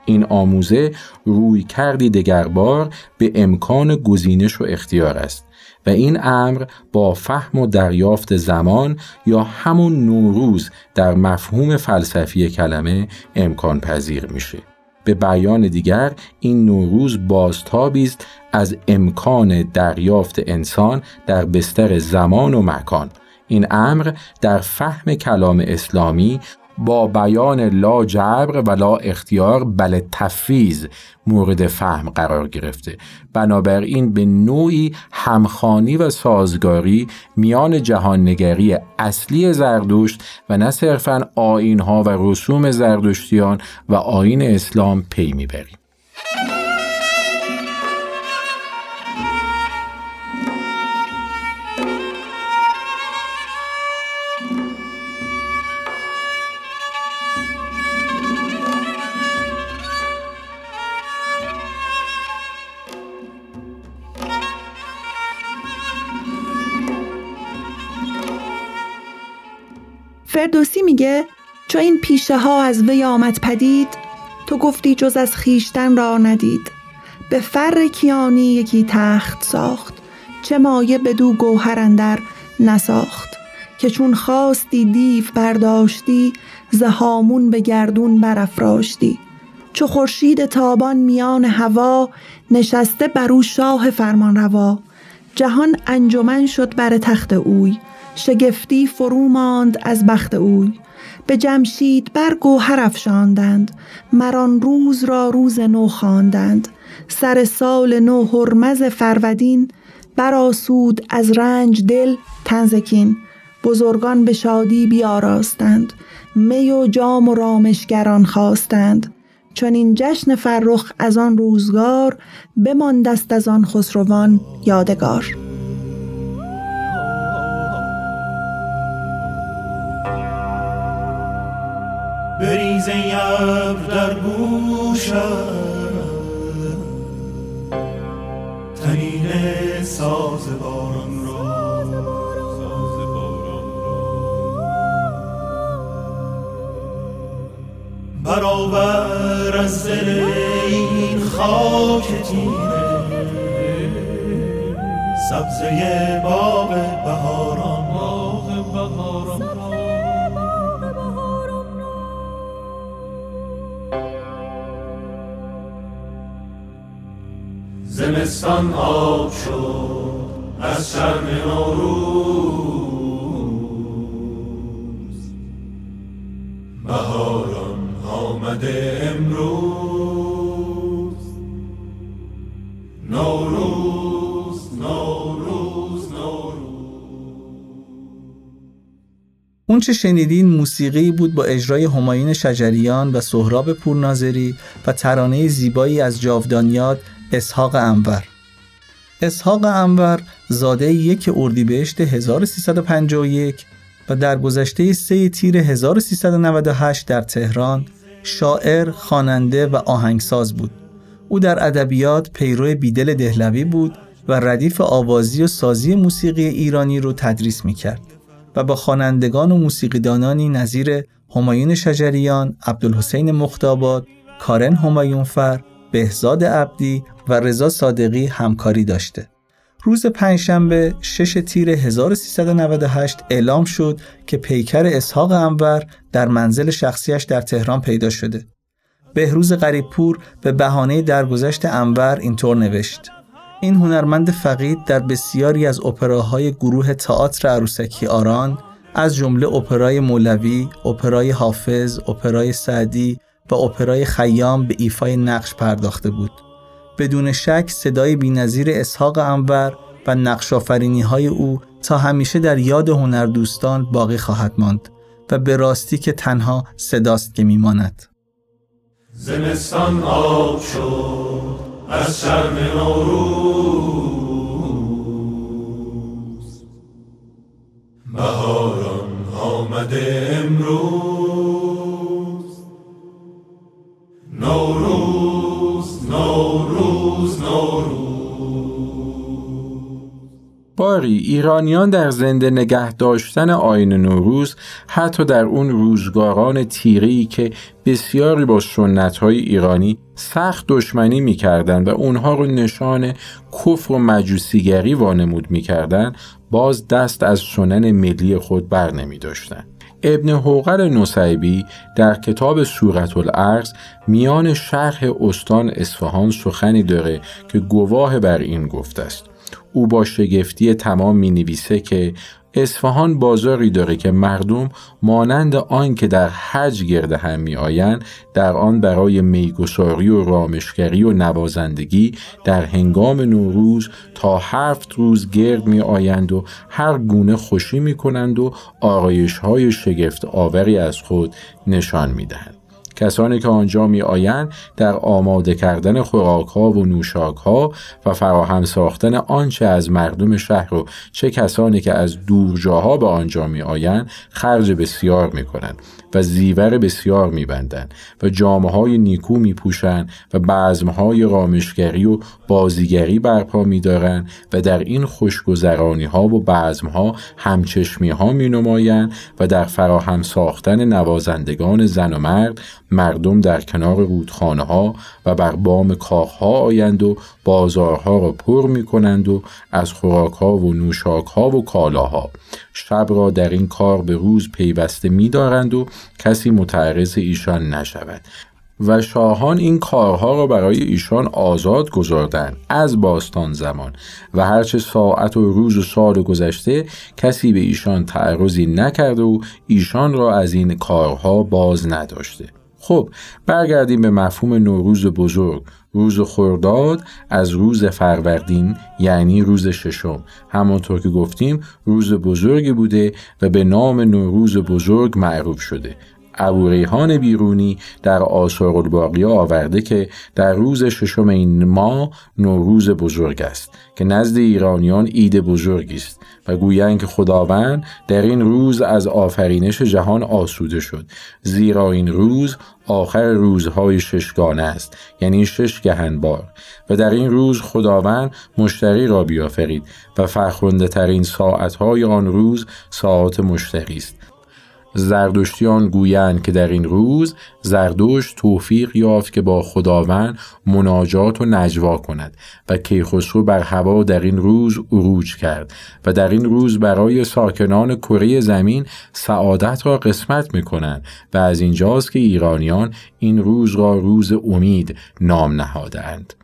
این آموزه روی کردی دگربار به امکان گزینش و اختیار است و این امر با فهم و دریافت زمان یا همون نوروز در مفهوم فلسفی کلمه امکان پذیر میشه. به بیان دیگر این نوروز بازتابی است از امکان دریافت انسان در بستر زمان و مکان این امر در فهم کلام اسلامی با بیان لا جبر و لا اختیار بل تفیز مورد فهم قرار گرفته. بنابراین به نوعی همخانی و سازگاری میان جهاننگری اصلی زردشت و نه صرفا آینها و رسوم زردشتیان و آین اسلام پی می‌بریم. فردوسی میگه چو این پیشه ها از وی آمد پدید تو گفتی جز از خیشتن را ندید. به فر کیانی یکی تخت ساخت چه مایه بدو گوهر اندر نساخت. که چون خواستی دیو برداشتی زهامون به گردون برافراشتی. چو خورشید تابان میان هوا نشسته بر او شاه فرمان روا جهان انجمن شد بر تخت اوی. شگفتی فرو ماند از بخت اوی. به جمشید بر گوهر افشاندند. مران روز را روز نو خواندند. سر سال نو هرمز فرودین براسود از رنج دل تنزکین بزرگان به شادی بیاراستند. می و جام و رامشگران خواستند. چون این جشن فرخ از آن روزگار بماندست از آن خسروان یادگار. ابر در گوشم تنین ساز باران را برآور بر از دل این خاک تیره سبزه باغ بهاران. زمستان آب شد از شرم نوروز. بهاران آمده امروز. نوروز نوروز اون چه شنیدین موسیقی بود با اجرای همایون شجریان و سهراب پورناظری و ترانه زیبایی از جاودانیاد اسحاق انور اسحاق انور زاده یک اردیبهشت 1351 و در گذشته سه تیر 1398 در تهران شاعر، خواننده و آهنگساز بود. او در ادبیات پیرو بیدل دهلوی بود و ردیف آوازی و سازی موسیقی ایرانی رو تدریس می کرد و با خوانندگان و موسیقیدانانی نظیر همایون شجریان، عبدالحسین مختاباد، کارن همایونفر، بهزاد عبدی و رضا صادقی همکاری داشته. روز پنجشنبه 6 تیر 1398 اعلام شد که پیکر اسحاق انور در منزل شخصیش در تهران پیدا شده. بهروز غریبپور به بهانه درگذشت انور اینطور نوشت: این هنرمند فقید در بسیاری از اپراهای گروه تئاتر عروسکی آران از جمله اپرای مولوی، اپرای حافظ، اپرای سعدی و اپرای خیام به ایفای نقش پرداخته بود. بدون شک صدای بینظیر اسحاق انور و نقش های او تا همیشه در یاد هنردوستان باقی خواهد ماند و به راستی که تنها صداست که میماند. زمستان آب شد از شرم نوروز بهاران آمده امروز نوروز نوروز نوروز باری ایرانیان در زنده نگه داشتن آین نوروز حتی در اون روزگاران تیری که بسیاری با سنت های ایرانی سخت دشمنی می‌کردند و اونها رو نشان کفر و مجوسیگری وانمود می‌کردند باز دست از سنن ملی خود بر نمی داشتن. ابن حوقل نصیبی در کتاب صورت الارز میان شرح استان اصفهان سخنی داره که گواه بر این گفته است. او با شگفتی تمام می نویسه که اصفهان بازاری داره که مردم مانند آن که در حج گرد هم می آیند در آن برای میگساری و رامشگری و نوازندگی در هنگام نوروز تا هفت روز گرد می آیند و هر گونه خوشی می کنند و آرایش های شگفت آوری از خود نشان می دهند. کسانی که آنجا می آیند در آماده کردن خوراک ها و نوشاک ها و فراهم ساختن آنچه از مردم شهر و چه کسانی که از دور جاها به آنجا می آیند خرج بسیار می کنند و زیور بسیار می بندند و جامعه های نیکو می پوشند و بعضم های رامشگری و بازیگری برپا می دارند و در این خوشگذرانی ها و بعضم ها همچشمی ها می نمایند و در فراهم ساختن نوازندگان زن و مرد مردم در کنار رودخانه ها و بر بام کاخ ها آیند و بازارها را پر می کنند و از خوراک ها و نوشاک ها و کالاها. شب را در این کار به روز پیوسته می دارند و کسی متعرض ایشان نشود. و شاهان این کارها را برای ایشان آزاد گذاردند از باستان زمان. و هرچه ساعت و روز و سال گذشته کسی به ایشان تعرضی نکرده و ایشان را از این کارها باز نداشته. خب برگردیم به مفهوم نوروز بزرگ. روز خرداد از روز فروردین یعنی روز ششم. همانطور که گفتیم روز بزرگی بوده و به نام نوروز بزرگ معروف شده. ابو ریحان بیرونی در آثار الباقی آورده که در روز ششم این ماه نوروز بزرگ است که نزد ایرانیان عید بزرگی است و گویند که خداوند در این روز از آفرینش جهان آسوده شد. زیرا این روز آخر روزهای ششگانه است یعنی شش گهنبار و در این روز خداوند مشتری را بیافرید و فرخنده ترین ساعتهای آن روز ساعت مشتری است. زردشتیان گویند که در این روز زردشت توفیق یافت که با خداوند مناجات و نجوا کند و کیخسرو بر هوا در این روز عروج کرد و در این روز برای ساکنان کره زمین سعادت را قسمت می کنند و از اینجاست که ایرانیان این روز را روز امید نام نهادند.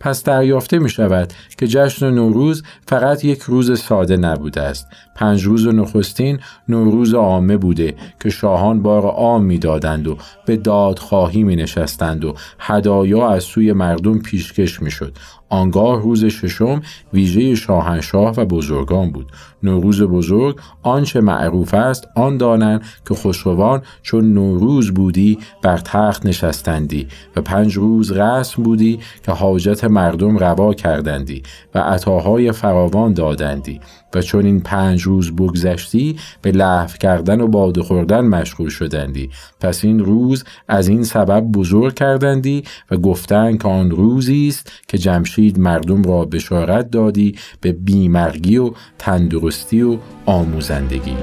پس دریافته می شود که جشن نوروز فقط یک روز ساده نبوده است. پنج روز نخستین نوروز عامه بوده که شاهان بار عام می‌دادند و به دادخواهی می نشستند و هدایا از سوی مردم پیشکش می شد. آنگاه روز ششم ویژه شاهنشاه و بزرگان بود. نوروز بزرگ آنچه معروف است آن دانند که خسروان چون نوروز بودی بر تخت نشستندی و پنج روز رسم بودی که حاجت مردم روا کردندی و عطاهای فراوان دادندی و چون این پنج روز بگذشتی به لحو کردن و باده خوردن مشغول شدندی. پس این روز از این سبب بزرگ کردندی و گفتند که آن روزی است که جمشید مردم را بشارت دادی به بیمرگی و تندرستی و آموزندگی.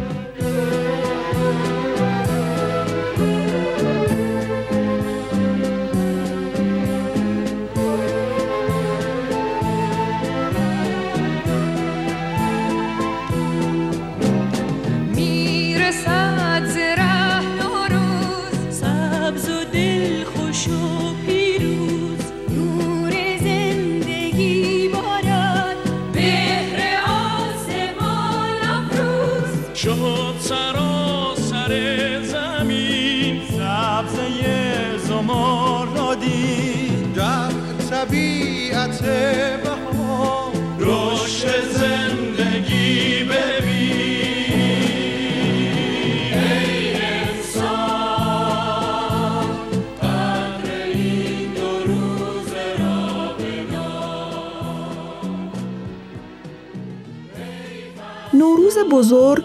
نوروز بزرگ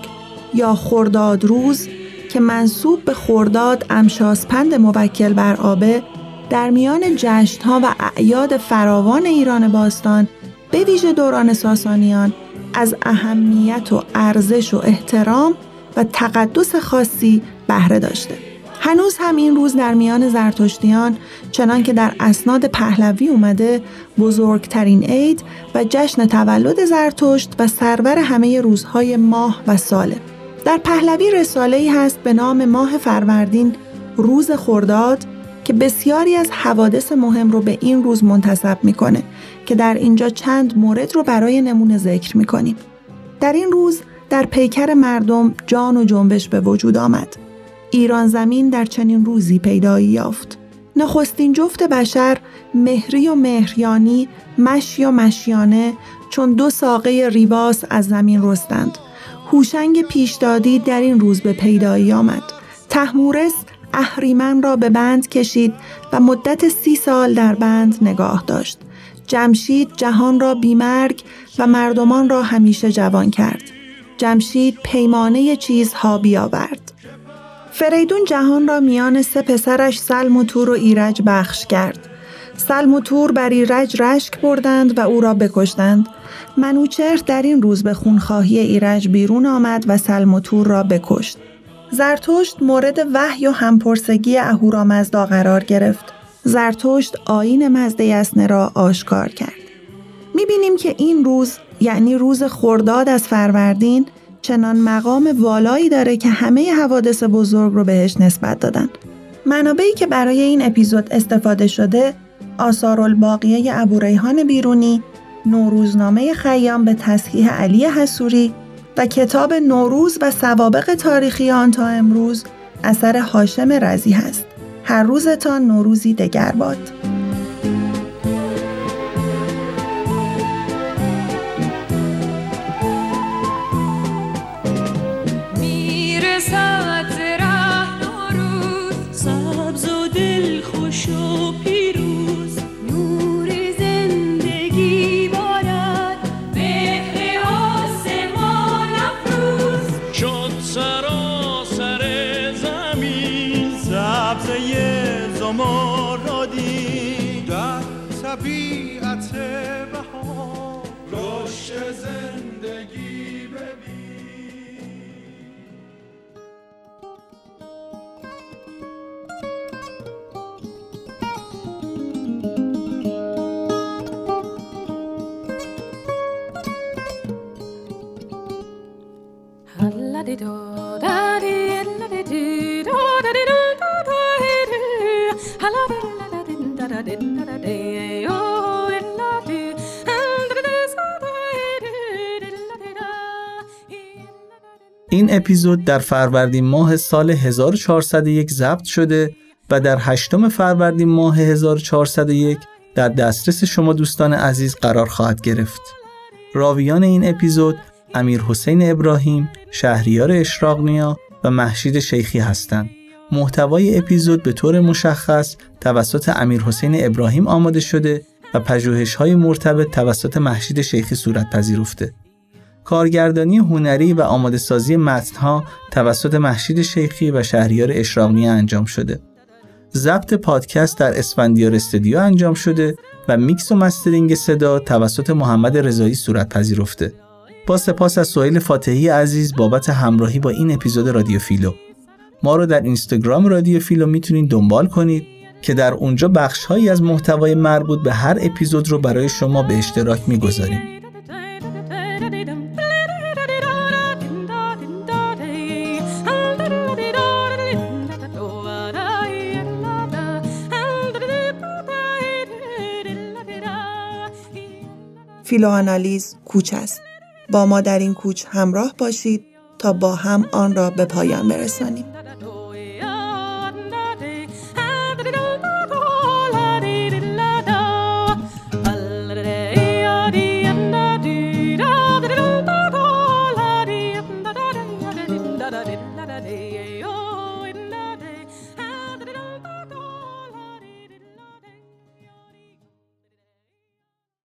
یا خرداد روز که منصوب به خرداد امشاسپند موکل بر آبه در میان جشنها و اعیاد فراوان ایران باستان به ویژه دوران ساسانیان از اهمیت و ارزش و احترام و تقدس خاصی بهره داشته. هنوز هم این روز در میان زرتشتیان چنان که در اسناد پهلوی اومده بزرگترین عید و جشن تولد زرتشت و سرور همه روزهای ماه و ساله. در پهلوی رساله ای هست به نام ماه فروردین روز خرداد که بسیاری از حوادث مهم رو به این روز منتصب می‌کنه که در اینجا چند مورد رو برای نمونه ذکر می‌کنیم. در این روز در پیکر مردم جان و جنبش به وجود آمد. ایران زمین در چنین روزی پیدایی یافت. نخستین جفت بشر مهری و مهریانی مشی و مشیانه چون دو ساقه ریواس از زمین رستند. هوشنگ پیشدادی در این روز به پیدایی آمد. تحمورس اهریمن را به بند کشید و مدت سی سال در بند نگاه داشت. جمشید جهان را بیمرگ و مردمان را همیشه جوان کرد. جمشید پیمانه چیزها بیاورد. فریدون جهان را میان سه پسرش سلم و تور و ایرج بخش کرد. سلم و تور بر ایرج رشک بردند و او را بکشتند. منوچهر در این روز به خونخواهی ایرج بیرون آمد و سلم و تور را بکشت. زرتشت مورد وحی و همپرسگی اهورامزدا قرار گرفت. زرتشت آین مزد یسنه را آشکار کرد. می‌بینیم که این روز یعنی روز خرداد از فروردین چنان مقام والایی داره که همه حوادث بزرگ رو بهش نسبت دادن. منابعی که برای این اپیزود استفاده شده آثار الباقیه ابو ریحان بیرونی، نوروزنامه خیام به تصحیح علی حسوری و کتاب نوروز و سوابق تاریخی آن تا امروز اثر حاشم رزی هست. هر روزتان نوروزی دگر باد. سبزه این اپیزود در فروردین ماه سال 1401 ضبط شده و در هشتم فروردین ماه 1401 در دسترس شما دوستان عزیز قرار خواهد گرفت. راویان این اپیزود امیر حسین ابراهیم، شهریار اشراقنیا و محشید شیخی هستند. محتوای اپیزود به طور مشخص توسط امیر حسین ابراهیم آماده شده و پژوهش های مرتبط توسط محشید شیخی صورت پذیرفته. کارگردانی هنری و آماده سازی متنها توسط مهشید شیخی و شهریار اشراق‌نیا انجام شده. ضبط پادکست در اسفندیار استودیو انجام شده و میکس و mastering صدا توسط محمد رضایی صورت پذیرفته. با سپاس از سویل فاتحی عزیز بابت همراهی با این اپیزود رادیو فیلو. ما رو در اینستاگرام رادیو فیلو می‌تونید دنبال کنید که در اونجا بخش هایی از محتوای مربوط به هر اپیزود رو برای شما به اشتراک می‌گذاریم. فیلوآنالیز کوچ است. با ما در این کوچ همراه باشید تا با هم آن را به پایان برسانیم.